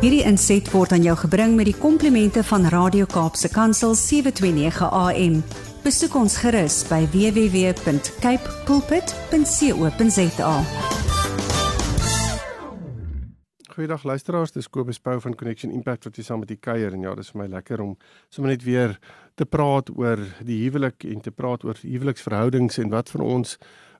Hierdie inset word aan jou gebring met die komplimente van Radio Kaapse Kansel 729 AM. Besoek ons gerus by www.cape pulpit.co.za. Goeiedag luisteraars, dis Kobus Pau van Connection Impact wat hier saam met u kuier en ja, dis vir my lekker om sommer net weer te praat oor die huwelik en te praat oor huweliksverhoudings en wat vir ons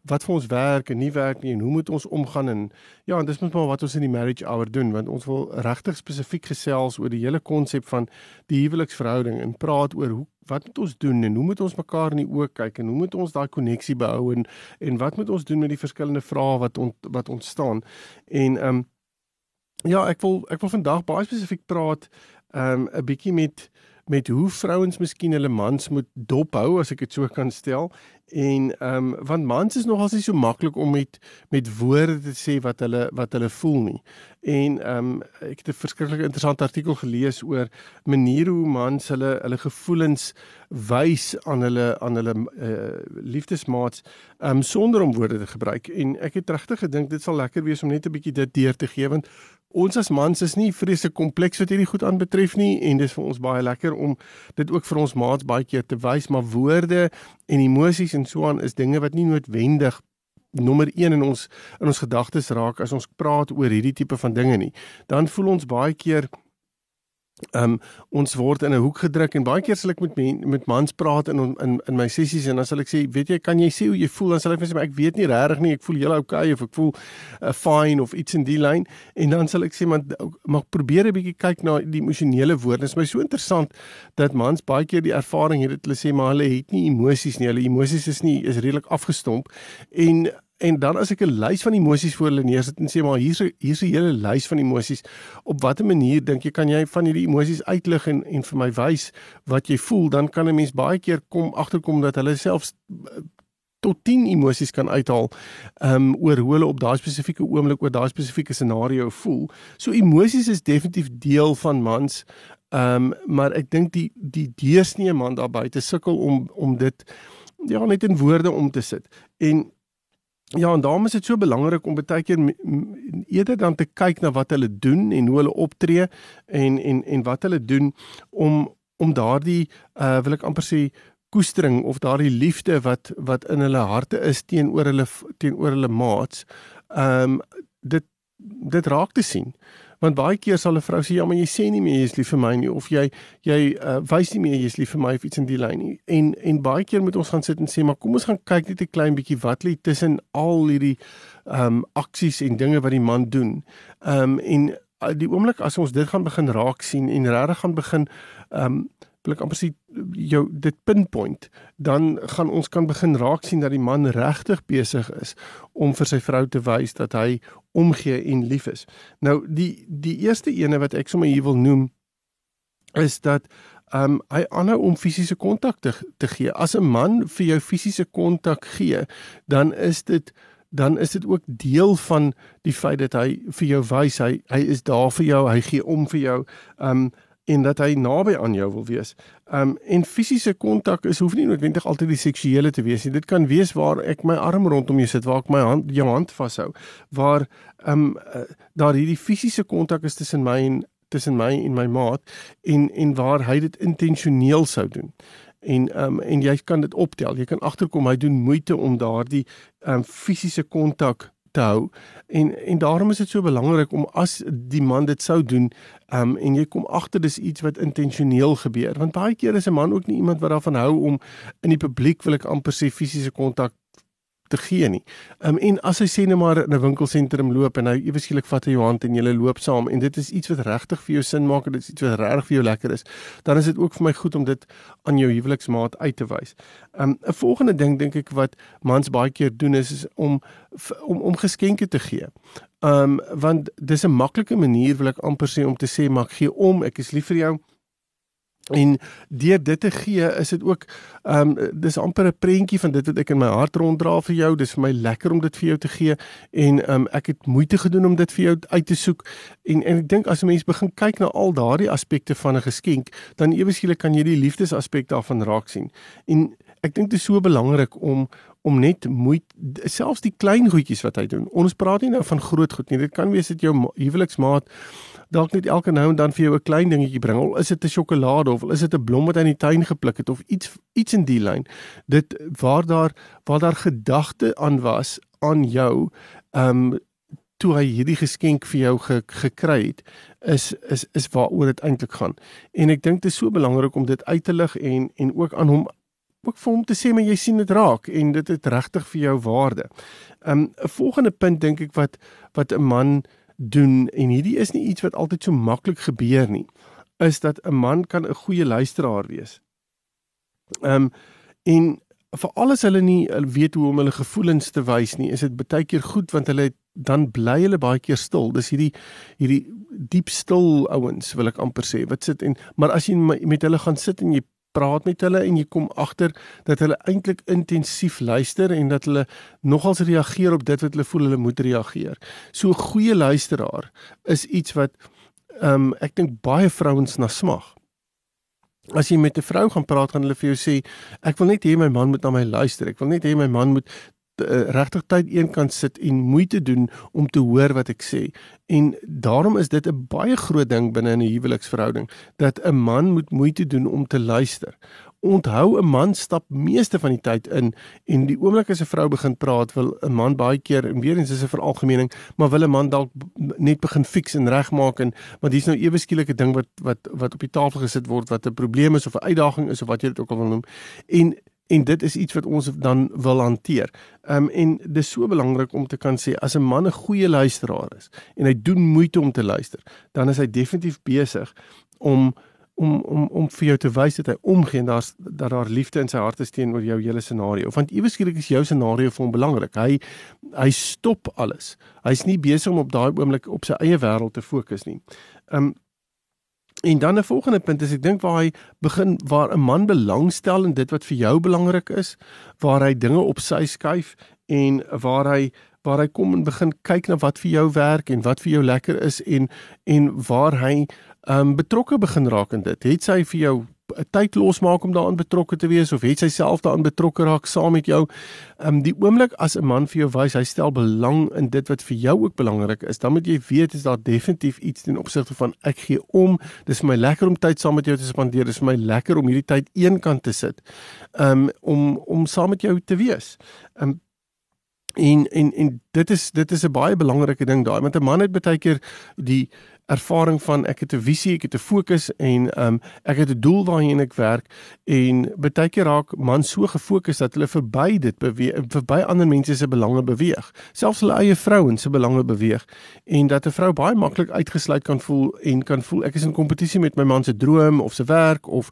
wat vir ons werk en nie werk nie en hoe moet ons omgaan en ja, en dis moet maar wat ons in die marriage hour doen want ons wil regtig spesifiek gesels oor die hele konsep van die huweliksverhouding en praat oor hoe wat moet ons doen en hoe moet ons mekaar in die oë kyk en hoe moet ons daai koneksie behou en en wat moet ons doen met die verskillende vrae wat ont, wat ontstaan. En ehm um, ja, ek wil ek wil vandag baie spesifiek praat ehm um, 'n bietjie met met hoe vrouens miskien hulle mans moet dophou as ek dit so kan stel en ehm um, want mans is nogals nie so maklik om met met woorde te sê wat hulle wat hulle voel nie. En ehm um, ek het 'n verskriklik interessante artikel gelees oor maniere hoe mans hulle hulle gevoelens wys aan hulle aan hulle uh, liefdesmaats ehm um, sonder om woorde te gebruik. En ek het regtig gedink dit sal lekker wees om net 'n bietjie dit deur te gee want Ons as mans is nie vreeslik kompleks wat hierdie goed aanbetref nie en dis vir ons baie lekker om dit ook vir ons maats baie keer te wys maar woorde en emosies en so aan is dinge wat nie noodwendig nommer 1 in ons in ons gedagtes raak as ons praat oor hierdie tipe van dinge nie. Dan voel ons baie keer Ehm um, ons word in 'n hoek gedruk en baie keer sal ek met men, met mans praat in in in my sessies en dan sal ek sê, weet jy, kan jy sê hoe jy voel? Dan sal hulle sê, ek weet nie regtig nie, ek voel heeltemal okay of ek voel uh, fine of iets in die lyn en dan sal ek sê, maar mag probeer 'n bietjie kyk na die emosionele woorde. Dit is my so interessant dat mans baie keer die ervaring het dat hulle sê maar hulle het nie emosies nie. Hulle emosies is nie is redelik afgestomp en En dan as ek 'n lys van emosies voor hulle neersit en sê maar hier's hier's 'n hele lys van emosies, op watter manier dink jy kan jy van hierdie emosies uitlig en en vir my wys wat jy voel, dan kan 'n mens baie keer kom agterkom dat hulle selfs eh, tot 10 emosies kan uithaal um oor hoe hulle op daai spesifieke oomblik oor daai spesifieke scenario voel. So emosies is definitief deel van mans. Um maar ek dink die die deursnee man daar buite sukkel om om dit ja net in woorde om te sit. En Ja, en daarom is dit so belangrik om baie keer eerder dan te kyk na wat hulle doen en hoe hulle optree en en en wat hulle doen om om daardie uh wil ek amper sê koestering of daardie liefde wat wat in hulle harte is teenoor hulle teenoor hulle maats. Um dit dit raak te sien want baie keer sal 'n vrou sê ja maar jy sê nie meer jy is lief vir my nie of jy jy uh, wys nie meer jy is lief vir my of iets in die lyn nie. En en baie keer moet ons gaan sit en sê maar kom ons gaan kyk net 'n klein bietjie wat lê tussen al hierdie ehm um, aksies en dinge wat die man doen. Ehm um, en uh, die oomblik as ons dit gaan begin raak sien en regtig gaan begin ehm um, wil ek amper sê jou dit pinpoint dan gaan ons kan begin raak sien dat die man regtig besig is om vir sy vrou te wys dat hy omgee en lief is. Nou die die eerste ene wat ek sommer hier wil noem is dat ehm um, hy aanhou om fisiese kontak te, te gee. As 'n man vir jou fisiese kontak gee, dan is dit dan is dit ook deel van die feit dat hy vir jou wys hy hy is daar vir jou, hy gee om vir jou. Ehm um, en dat hy naby aan jou wil wees. Um en fisiese kontak is hoef nie noodwendig altyd die seksuele te wees nie. Dit kan wees waar ek my arm rondom jou sit, waar ek my hand jou hand vashou, waar um uh, daar hierdie fisiese kontak is tussen my en tussen my en my maat en en waar hy dit intentioneel sou doen. En um en jy kan dit optel. Jy kan agterkom hy doen moeite om daardie um fisiese kontak te hou en en daarom is dit so belangrik om as die man dit sou doen um, en jy kom agter dis iets wat intentioneel gebeur. Want baie keer is 'n man ook nie iemand wat daarvan hou om in die publiek wil ek amper sê fisiese kontak te gee nie. Ehm um, en as hy sê net maar in 'n winkelsentrum loop en hy ewe skielik vat hy jou hand en julle loop saam en dit is iets wat regtig vir jou sin maak en dit is iets wat regtig vir jou lekker is, dan is dit ook vir my goed om dit aan jou huweliksmaat uit te wys. Ehm um, 'n volgende ding dink ek wat mans baie keer doen is, is om om om geskenke te gee. Ehm um, want dis 'n maklike manier wil ek amper sê om te sê maar gee om, ek is lief vir jou. En deur dit te gee, is dit ook ehm um, dis amper 'n prentjie van dit wat ek in my hart ronddra vir jou. Dis vir my lekker om dit vir jou te gee en ehm um, ek het moeite gedoen om dit vir jou uit te soek. En en ek dink as 'n mens begin kyk na al daardie aspekte van 'n geskenk, dan ewe skielik kan jy die liefdesaspek daarvan raak sien. En ek dink dit is so belangrik om om net moeite selfs die klein goedjies wat hy doen. Ons praat nie nou van groot goed nie. Dit kan wees dat jou huweliksmaat dalk net elke nou en dan vir jou 'n klein dingetjie bring. Al is dit 'n sjokolade of al is dit 'n blom wat hy in die tuin gepluk het of iets iets in die lyn. Dit waar daar waar daar gedagte aan was aan jou, ehm um, toe hy hierdie geskenk vir jou ge, gekry het is is is waaroor dit eintlik gaan. En ek dink dit is so belangrik om dit uit te lig en en ook aan hom ook vir hom te sê maar jy sien dit raak en dit het regtig vir jou waarde. Um 'n volgende punt dink ek wat wat 'n man doen en hierdie is nie iets wat altyd so maklik gebeur nie, is dat 'n man kan 'n goeie luisteraar wees. Um en vir alles hulle nie weet hoe om hulle gevoelens te wys nie, is dit baie keer goed want hulle dan bly hulle baie keer stil. Dis hierdie hierdie diep stil ouens wil ek amper sê. Wat sit en maar as jy met hulle gaan sit en jy praat met hulle en jy kom agter dat hulle eintlik intensief luister en dat hulle nogals reageer op dit wat hulle voel hulle moet reageer. So 'n goeie luisteraar is iets wat ehm um, ek dink baie vrouens na smag. As jy met 'n vrou gaan praat, gaan hulle vir jou sê ek wil net hê my man moet na my luister. Ek wil net hê my man moet uh, regtig tyd eenkant sit en moeite doen om te hoor wat ek sê. En daarom is dit 'n baie groot ding binne 'n huweliksverhouding dat 'n man moet moeite doen om te luister. Onthou 'n man stap meeste van die tyd in en die oomblik as 'n vrou begin praat wil 'n man baie keer en weer eens is 'n veralgemening, maar wil 'n man dalk net begin fix en regmaak en want hier's nou ewe skielike ding wat wat wat op die tafel gesit word wat 'n probleem is of 'n uitdaging is of wat jy dit ook al wil noem. En en dit is iets wat ons dan wil hanteer. Ehm um, en dis so belangrik om te kan sê as 'n man 'n goeie luisteraar is en hy doen moeite om te luister, dan is hy definitief besig om om om om vir jou te wys dat hy omgee en daar's dat daar liefde in sy hart is teenoor jou hele scenario. Want iewes skielik is jou scenario vir hom belangrik. Hy hy stop alles. Hy's nie besig om op daai oomblik op sy eie wêreld te fokus nie. Um, En dan 'n volgende punt is ek dink waar hy begin waar 'n man belangstel in dit wat vir jou belangrik is, waar hy dinge op sy skuif en waar hy waar hy kom en begin kyk na wat vir jou werk en wat vir jou lekker is en en waar hy um betrokke begin raak in dit. Het sy vir jou tyd losmaak om daaraan betrokke te wees of het sy self daaraan betrokke raak saam met jou. Ehm um, die oomblik as 'n man vir jou wys hy stel belang in dit wat vir jou ook belangrik is, dan moet jy weet is daar definitief iets ten opsigte van ek gee om. Dis vir my lekker om tyd saam met jou te spandeer. Dis vir my lekker om hierdie tyd eenkant te sit. Ehm um, om om saam met jou te wees. Ehm um, en en en dit is dit is 'n baie belangrike ding daai want 'n man het baie keer die ervaring van ek het 'n visie, ek het 'n fokus en um ek het 'n doel waarheen ek werk en baie keer raak man so gefokus dat hulle verby dit beweeg, verby ander mense se belange beweeg, selfs hulle eie vrouens se belange beweeg en dat 'n vrou baie maklik uitgesluit kan voel en kan voel ek is in kompetisie met my man se droom of se werk of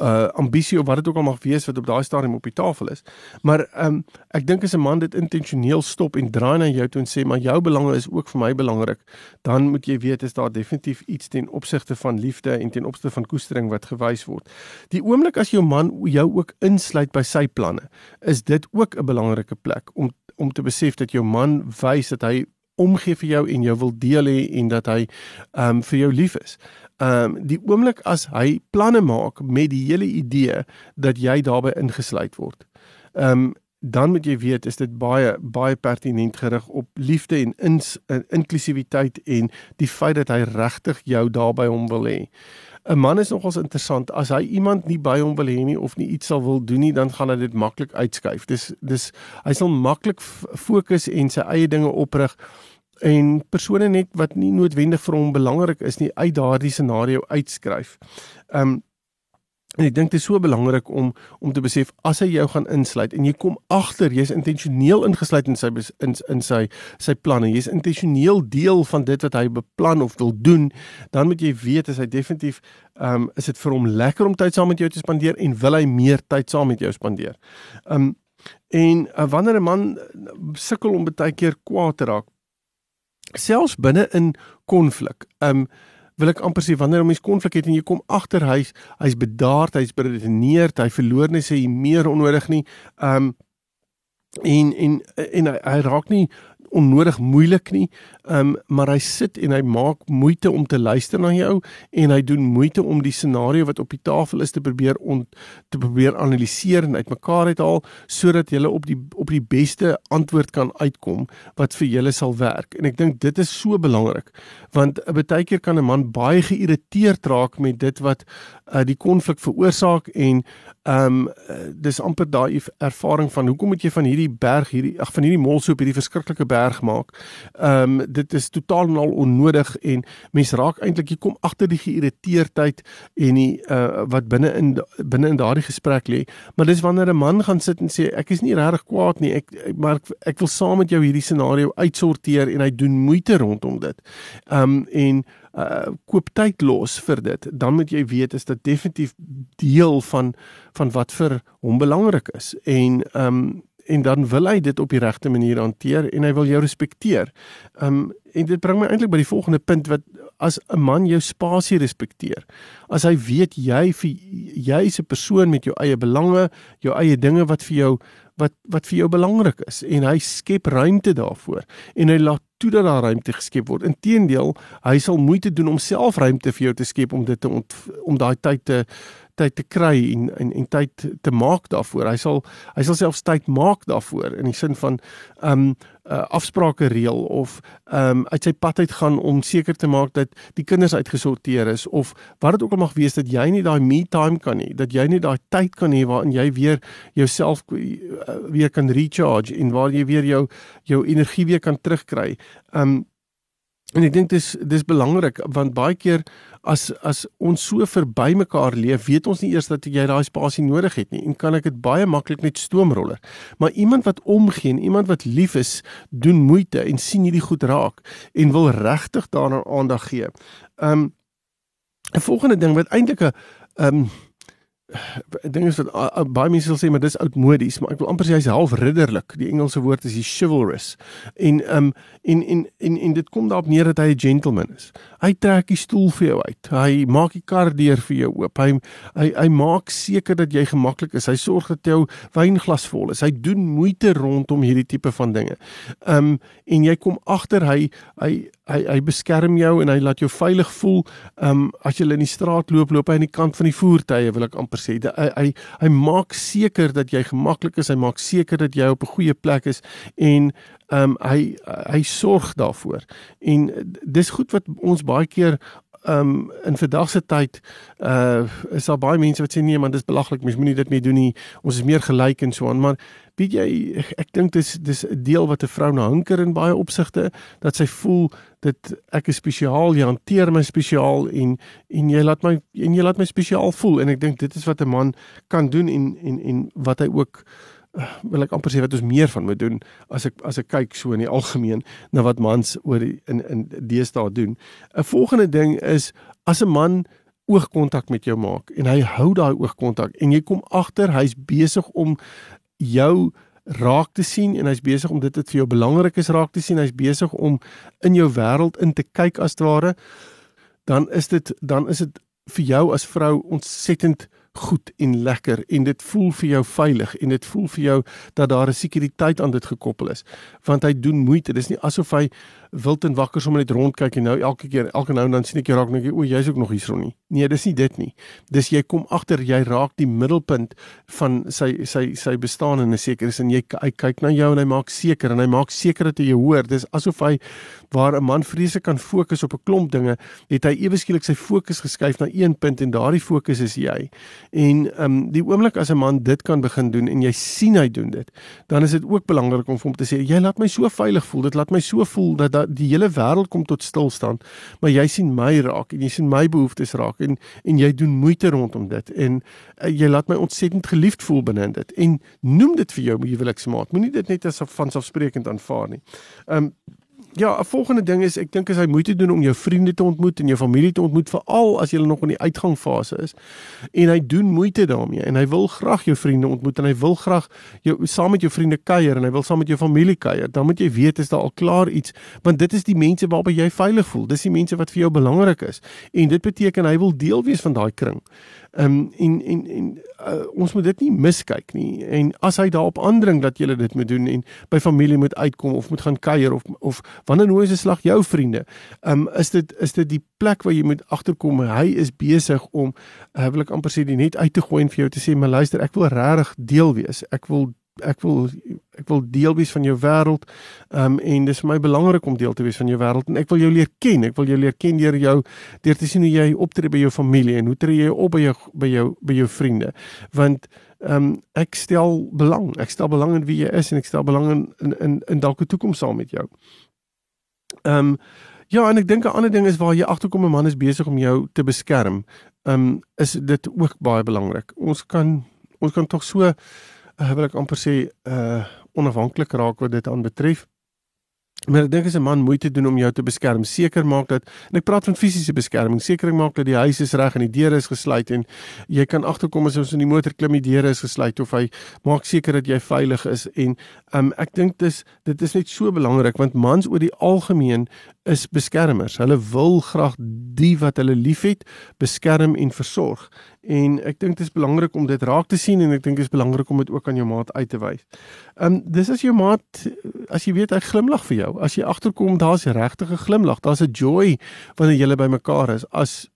uh ambisie of wat dit ook al mag wees wat op daai stadium op die tafel is. Maar um ek dink as 'n man dit intentioneel stop en draai na jou toe en sê maar jou belange is ook vir my belangrik, dan moet jy weet is daar definitief iets ten opsigte van liefde en ten opsigte van koestering wat gewys word. Die oomblik as jou man jou ook insluit by sy planne, is dit ook 'n belangrike plek om om te besef dat jou man wys dat hy omgee vir jou en jou wil deel hê en dat hy ehm um, vir jou lief is. Ehm um, die oomblik as hy planne maak met die hele idee dat jy daarbey ingesluit word. Ehm um, dan moet jy weet is dit baie baie pertinent gerig op liefde en ins, in, inklusiwiteit en die feit dat hy regtig jou daarby hom wil hê. 'n Man is nogals interessant as hy iemand nie by hom wil hê nie of nie iets sal wil doen nie, dan gaan hy dit maklik uitskuif. Dis dis hy sal maklik fokus en sy eie dinge oprig en persone net wat nie noodwendig vir hom belangrik is nie uit daardie scenario uitskryf. Um En ek dink dit is so belangrik om om te besef as hy jou gaan insluit en jy kom agter jy's intentioneel ingesluit in sy in in sy sy planne. Jy's intentioneel deel van dit wat hy beplan of wil doen, dan moet jy weet as hy definitief ehm um, is dit vir hom lekker om tyd saam met jou te spandeer en wil hy meer tyd saam met jou spandeer. Ehm um, en uh, wanneer 'n man sukkel om baie keer kwaad te raak selfs binne in konflik. Ehm um, wil ek amper sê wanneer 'n mens konflik het en jy kom agter hy's hy's bedaard, hy's beredeneerd, hy verloor net sy meer onnodig nie. Um en en en hy, hy raak nie onnodig moeilik nie. Ehm um, maar hy sit en hy maak moeite om te luister na jou en hy doen moeite om die scenario wat op die tafel is te probeer on, te probeer analiseer en uitmekaar uithaal sodat jy op die op die beste antwoord kan uitkom wat vir julle sal werk. En ek dink dit is so belangrik want baie keer kan 'n man baie geïrriteerd raak met dit wat uh, die konflik veroorsaak en ehm um, dis amper daai ervaring van hoekom moet jy van hierdie berg hierdie ag van hierdie molsoop hierdie verskriklike berg maak. Ehm um, dit is totaal en al onnodig en mens raak eintlik jy kom agter die geïrriteerdheid en die uh, wat binne in binne in daardie gesprek lê. Maar dis wanneer 'n man gaan sit en sê ek is nie regtig kwaad nie. Ek, ek maar ek, ek wil saam met jou hierdie scenario uitsorteer en hy doen moeite rondom dit. Ehm um, en uh koop tyd los vir dit, dan moet jy weet is dit definitief deel van van wat vir hom belangrik is. En um en dan wil hy dit op die regte manier hanteer en hy wil jou respekteer. Um en dit bring my eintlik by die volgende punt wat as 'n man jou spasie respekteer. As hy weet jy vir jy's 'n persoon met jou eie belange, jou eie dinge wat vir jou wat wat vir jou belangrik is en hy skep ruimte daarvoor en hy laat toe dat daar ruimte geskep word. Inteendeel, hy sal moeite doen om self ruimte vir jou te skep om dit te ont, om daai tyd te tyd te kry en en en tyd te maak daarvoor. Hy sal hy sal selfs tyd maak daarvoor in die sin van ehm um, uh, afsprake reël of ehm um, uit sy pad uit gaan om seker te maak dat die kinders uitgesorteer is of wat dit ook al mag wees dat jy nie daai me time kan hê, dat jy nie daai tyd kan hê waarin jy weer jouself uh, weer kan recharge en waar jy weer jou jou energie weer kan terugkry. Ehm um, En ek dink dis dis belangrik want baie keer as as ons so verby mekaar leef, weet ons nie eers dat jy daai spasie nodig het nie en kan ek dit baie maklik net stoomroller. Maar iemand wat omgee en iemand wat lief is, doen moeite en sien hierdie goed raak en wil regtig daaraan aandag gee. Um 'n volgende ding wat eintlik 'n um ding is wat uh, baie mense sal sê maar dis oudmodies maar ek wil amper sê hy's half ridderlik. Die Engelse woord is die chivalrous. En um en en en en dit kom daarop neer dat hy 'n gentleman is. Hy trek die stoel vir jou uit. Hy maak die kar deur vir jou oop. Hy hy hy maak seker dat jy gemaklik is. Hy sorg dat jou wynglas vol is. Hy doen moeite rondom hierdie tipe van dinge. Um en jy kom agter hy hy hy hy beskerm jou en hy laat jou veilig voel. Um as jy in die straat loop, loop hy aan die kant van die voertuie, wil ek amper sê. Hy hy hy maak seker dat jy gemaklik is. Hy maak seker dat jy op 'n goeie plek is en um hy hy sorg daarvoor. En dis goed wat ons baie keer um in vandag se tyd uh is daar baie mense wat sê nee man dis belaglik mens moenie dit meer doen nie ons is meer gelyk en so aan maar weet jy ek, ek dink dis dis 'n deel wat 'n vrou na hunker in baie opsigte dat sy voel dit ek is spesiaal jy hanteer my spesiaal en en jy laat my en jy laat my spesiaal voel en ek dink dit is wat 'n man kan doen en en en wat hy ook wil ek amper sê wat ons meer van moet doen as ek as ek kyk so in die algemeen na wat mans oor die, in in deesdae doen. 'n Volgende ding is as 'n man oogkontak met jou maak en hy hou daai oogkontak en jy kom agter hy's besig om jou raak te sien en hy's besig om dit wat vir jou belangrik is raak te sien. Hy's besig om in jou wêreld in te kyk as ware. Dan is dit dan is dit vir jou as vrou ontsettend goed en lekker en dit voel vir jou veilig en dit voel vir jou dat daar 'n sekuriteit aan dit gekoppel is. Want hy doen moeite. Dis nie asof hy wild en wakker sommer net rondkyk en nou elke keer elke nou en dan sien ek jy raak net o jy's ook nog hierson nie nee dis nie dit nie. Dis jy kom agter jy raak die middelpunt van sy sy sy bestaan in 'n sekere sin. Jy hy kyk na jou en hy maak seker en hy maak seker dat jy hoor. Dis asof hy waar 'n man vreeslik kan fokus op 'n klomp dinge het hy ewe skielik sy fokus geskuif na een punt en daardie fokus is jy. En ehm um, die oomblik as 'n man dit kan begin doen en jy sien hy doen dit, dan is dit ook belangrik om vir hom te sê jy laat my so veilig voel. Dit laat my so voel dat, dat die hele wêreld kom tot stilstand, maar jy sien my raak en jy sien my behoeftes raak en en jy doen moeite rondom dit en uh, jy laat my ontsettend geliefd voel binne dit. En noem dit vir jou huweliksmaat. Moenie dit net as vanselfsprekend aanvaar nie. Ehm um, Ja, 'n volgende ding is ek dink as hy moeite doen om jou vriende te ontmoet en jou familie te ontmoet veral as jy nog in die uitgangfase is en hy doen moeite daarmee en hy wil graag jou vriende ontmoet en hy wil graag jou saam met jou vriende kuier en hy wil saam met jou familie kuier, dan moet jy weet is daar al klaar iets want dit is die mense waarby jy veilig voel. Dis die mense wat vir jou belangrik is en dit beteken hy wil deel wees van daai kring. Ehm um, en en en uh, ons moet dit nie miskyk nie. En as hy daarop aandring dat jy dit moet doen en by familie moet uitkom of moet gaan kuier of of wanneer nou is 'n slag jou vriende. Ehm um, is dit is dit die plek waar jy moet agterkom hy is besig om uh, wil ek amper sê die net uit te gooi en vir jou te sê maar luister ek wil regtig deel wees. Ek wil ek wil ek wil deel wees van jou wêreld. Ehm um, en dis vir my belangrik om deel te wees van jou wêreld en ek wil jou leer ken. Ek wil jou leer ken deur jou deur te sien hoe jy optree by jou familie en hoe tree jy op by jou by jou by jou vriende. Want ehm um, ek stel belang. Ek stel belang in wie jy is en ek stel belang in in in, in dalk 'n toekoms saam met jou. Ehm um, ja, en ek dink 'n ander ding is waar jy agterkom 'n man is besig om jou te beskerm. Ehm um, is dit ook baie belangrik. Ons kan ons kan tog so uh, wil ek amper sê uh onafhanklik raak wat dit aan betref. Maar ek dink as 'n man moeite doen om jou te beskerm, seker maak dat en ek praat van fisiese beskerming, seker maak dat die huis is reg en die deure is gesluit en jy kan agterkom as ons in die motor klim die deure is gesluit of hy maak seker dat jy veilig is en um, ek dink dis dit is net so belangrik want mans oor die algemeen is beskermers. Hulle wil graag die wat hulle liefhet beskerm en versorg. En ek dink dit is belangrik om dit raak te sien en ek dink dit is belangrik om dit ook aan jou maat uit te wys. Ehm um, dis as jou maat as jy weet hy glimlag vir jou. As jy agterkom daar's 'n regte glimlag, daar's 'n joy wanneer julle by mekaar is. As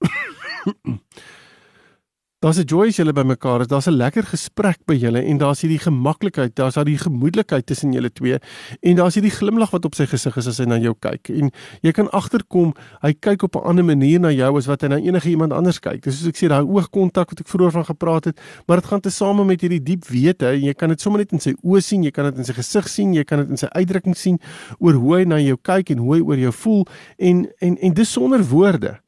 Daar's 'n joy as julle by mekaar is. Daar's 'n lekker gesprek by julle en daar's hierdie gemaklikheid, daar's daai gemoedelikheid tussen julle twee en daar's hierdie glimlag wat op sy gesig is as hy na jou kyk. En jy kan agterkom, hy kyk op 'n ander manier na jou as wat hy na enige iemand anders kyk. Dis soos ek sê, daai oogkontak wat ek vroeër van gepraat het, maar dit gaan tesame met hierdie diep wete en jy kan dit sommer net in sy oë sien, jy kan dit in sy gesig sien, jy kan dit in sy uitdrukking sien oor hoe hy na jou kyk en hoe hy oor jou voel en en en dis sonder woorde.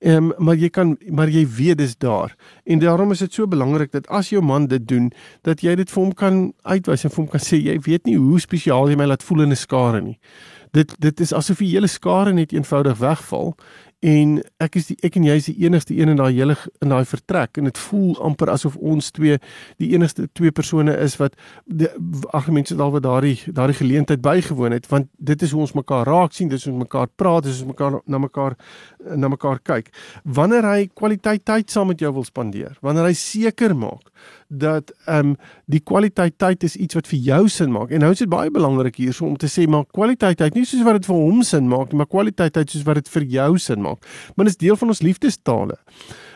Ehm um, maar jy kan maar jy weet dis daar. En daarom is dit so belangrik dat as jou man dit doen, dat jy dit vir hom kan uitwys en vir hom kan sê jy weet nie hoe spesiaal jy my laat voel in 'n skare nie. Dit dit is asof die hele skare net eenvoudig wegval en ek is die ek en jy is die enigste een in daai hele in daai vertrek. En dit voel amper asof ons twee die enigste twee persone is wat ag mense dalk wat daardie daardie geleentheid bygewoon het. Want dit is hoe ons mekaar raak sien dis hoe ons mekaar praat dis hoe ons mekaar na mekaar na mekaar kyk. Wanneer hy kwaliteit tyd saam met jou wil spandeer wanneer hy seker maak dat ehm um, die kwaliteit tyd is iets wat vir jou sin maak. En nou is dit baie belangrik hierso om te sê maar kwaliteit tyd nie soos wat dit vir hom sin maak nie, maar kwaliteit tyd soos wat dit vir jou sin maak. Maar dit is deel van ons liefdestale.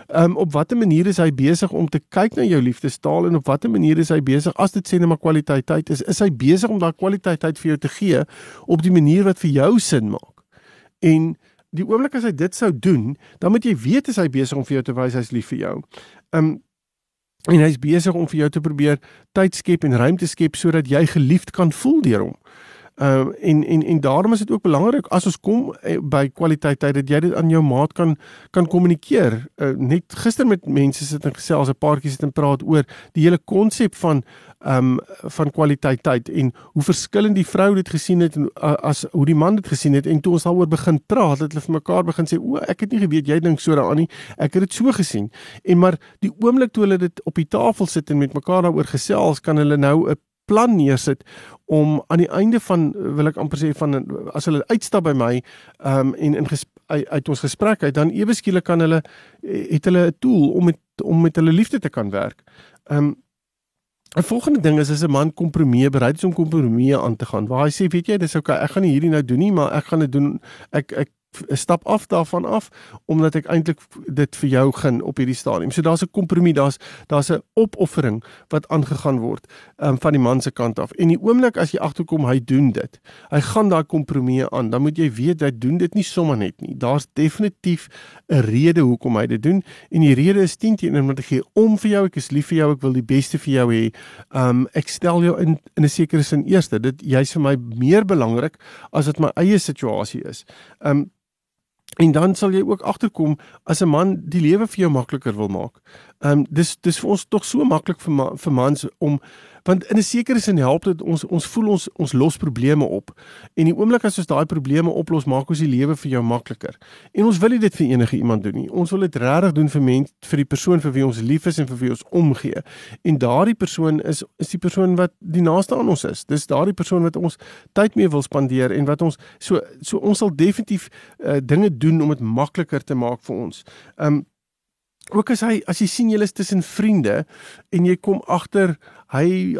Ehm um, op watter manier is hy besig om te kyk na jou liefdestaal en op watter manier is hy besig as dit sê net maar kwaliteit tyd is, is hy besig om daai kwaliteit tyd vir jou te gee op die manier wat vir jou sin maak. En die oomblik as hy dit sou doen, dan moet jy weet hy besig om vir jou te wys hy's lief vir jou. Ehm um, en hy's besig om vir jou te probeer tyd skep en ruimte skep sodat jy geliefd kan voel deur hom. Uh en en en daarom is dit ook belangrik as ons kom uh, by kwaliteit tyd dat jy dit aan jou maat kan kan kommunikeer. Uh, net gister met mense sit en gesels 'n paartjie sit en praat oor die hele konsep van um van kwaliteit tyd en hoe verskillend die vrou dit gesien het en uh, as hoe die man dit gesien het. En toe ons daaroor begin praat het hulle vir mekaar begin sê o ek het nie geweet jy dink so daaraan nie. Ek het dit so gesien. En maar die oomblik toe hulle dit op die tafel sit en met mekaar daaroor gesels kan hulle nou 'n plan neersit om aan die einde van wil ek amper sê van as hulle uitstap by my um, en in uit, uit ons gesprek uit dan ewe skielik kan hulle het hulle 'n tool om met om met hulle liefde te kan werk. Um 'n volgende ding is as 'n man kompromie bereid is om kompromie aan te gaan. Waar hy sê, weet jy, dis okay, ek gaan nie hierdie nou doen nie, maar ek gaan dit doen. Ek ek stap af daarvan af omdat ek eintlik dit vir jou gun op hierdie stadium. So daar's 'n kompromie, daar's daar's 'n opoffering wat aangegaan word um, van die man se kant af. En die oomblik as jy agterkom hy doen dit, hy gaan daai kompromie aan, dan moet jy weet hy doen dit nie sommer net nie. Daar's definitief 'n rede hoekom hy dit doen en die rede is 10 teenoor omdat ek gee om vir jou, ek is lief vir jou, ek wil die beste vir jou hê. Um ek stel jou in in 'n sekere sin eerste. Dit jy's vir my meer belangrik as dit my eie situasie is. Um En dan sal jy ook agterkom as 'n man die lewe vir jou makliker wil maak. Ehm um, dis dis vir ons tog so maklik vir ma, vir mans om want in 'n sekere sin help dit ons ons voel ons ons los probleme op. En die oomblik as ons daai probleme oplos, maak ons die lewe vir jou makliker. En ons wil nie dit vir enige iemand doen nie. Ons wil dit regtig doen vir mens vir die persoon vir wie ons lief is en vir wie ons omgee. En daardie persoon is is die persoon wat die naaste aan ons is. Dis daardie persoon wat ons tyd mee wil spandeer en wat ons so so ons sal definitief uh, dinge doen om dit makliker te maak vir ons. Ehm um, ook as hy as jy sien julle is tussen vriende en jy kom agter hy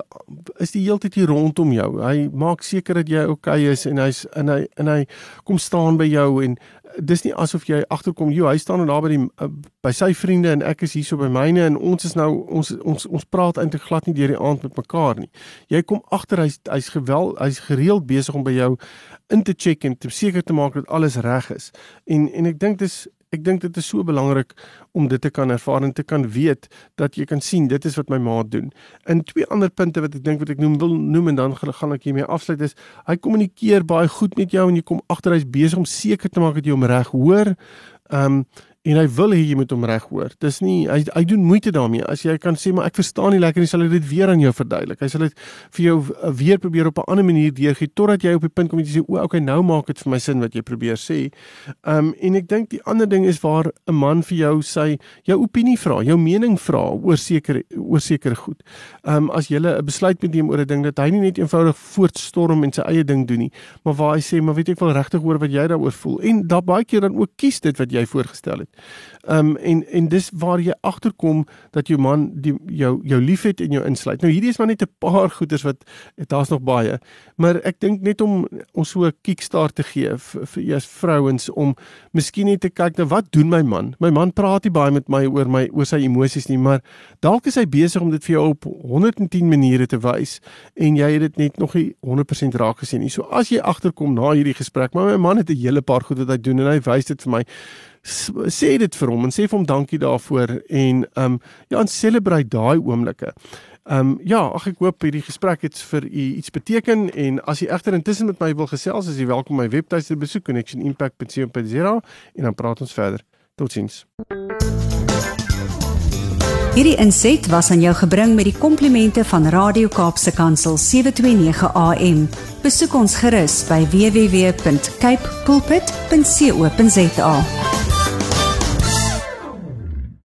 is die hele tyd hier rondom jou. Hy maak seker dat jy oukei okay is en hy's en hy en hy kom staan by jou en dis nie asof jy agterkom jy hy staan daar by die uh, by sy vriende en ek is hierso by myne en ons is nou ons ons ons praat eintlik glad nie deur die aand met mekaar nie. Jy kom agter hy's hy's gewel hy's gereeld besig om by jou in te check en te seker te maak dat alles reg is. En en ek dink dis ek dink dit is so belangrik om dit te kan ervaar en te kan weet dat jy kan sien dit is wat my maat doen. In twee ander punte wat ek dink wat ek noem wil noem en dan gaan ek hiermee afsluit is hy kommunikeer baie goed met jou en jy kom agter hy's besig om seker te maak dat jy hom reg hoor. Ehm um, en hy wil hê jy moet hom reg hoor. Dis nie hy hy doen moeite daarmee. As jy kan sê maar ek verstaan nie lekker nie, sal hy dit weer aan jou verduidelik. Hy sal dit vir jou uh, weer probeer op 'n ander manier deurgee totdat jy op die punt kom dat jy sê o, okay, nou maak dit vir my sin wat jy probeer sê. Um en ek dink die ander ding is waar 'n man vir jou sy jou opinie vra, jou mening vra oor sekere oor sekere goed. Um as jy 'n besluit moet neem oor 'n ding dat hy nie net eenvoudig voortstorm en sy eie ding doen nie, maar waar hy sê, maar weet ek wel regtig hoor wat jy daaroor voel en daar baie keer dan ook kies dit wat jy voorgestel het. Um, en en dis waar jy agterkom dat jou man die jou jou liefhet en jou insluit. Nou hierdie is maar net 'n paar goeders wat daar's nog baie. Maar ek dink net om ons so 'n kickstart te gee vir, vir eers vrouens om miskien net te kyk na wat doen my man? My man praat nie baie met my oor my oor sy emosies nie, maar dalk is hy besig om dit vir jou op 110 maniere te wys en jy het dit net nog nie 100% raak gesien nie. So as jy agterkom na hierdie gesprek, maar my man het 'n hele paar goed wat hy doen en hy wys dit vir my sê dit vir hom en sê vir hom dankie daarvoor en ehm um, ja, en celebrate daai oomblikke. Ehm um, ja, ag ek hoop hierdie gesprek het vir u iets beteken en as jy egter intussen met my wil gesels, is jy welkom my webtuiste besoek connectionimpact.co.za en dan praat ons verder. Totsiens. Hierdie inset was aan jou gebring met die komplimente van Radio Kaapse Kansel 729 AM. Besoek ons gerus by www.cape pulpit.co.za.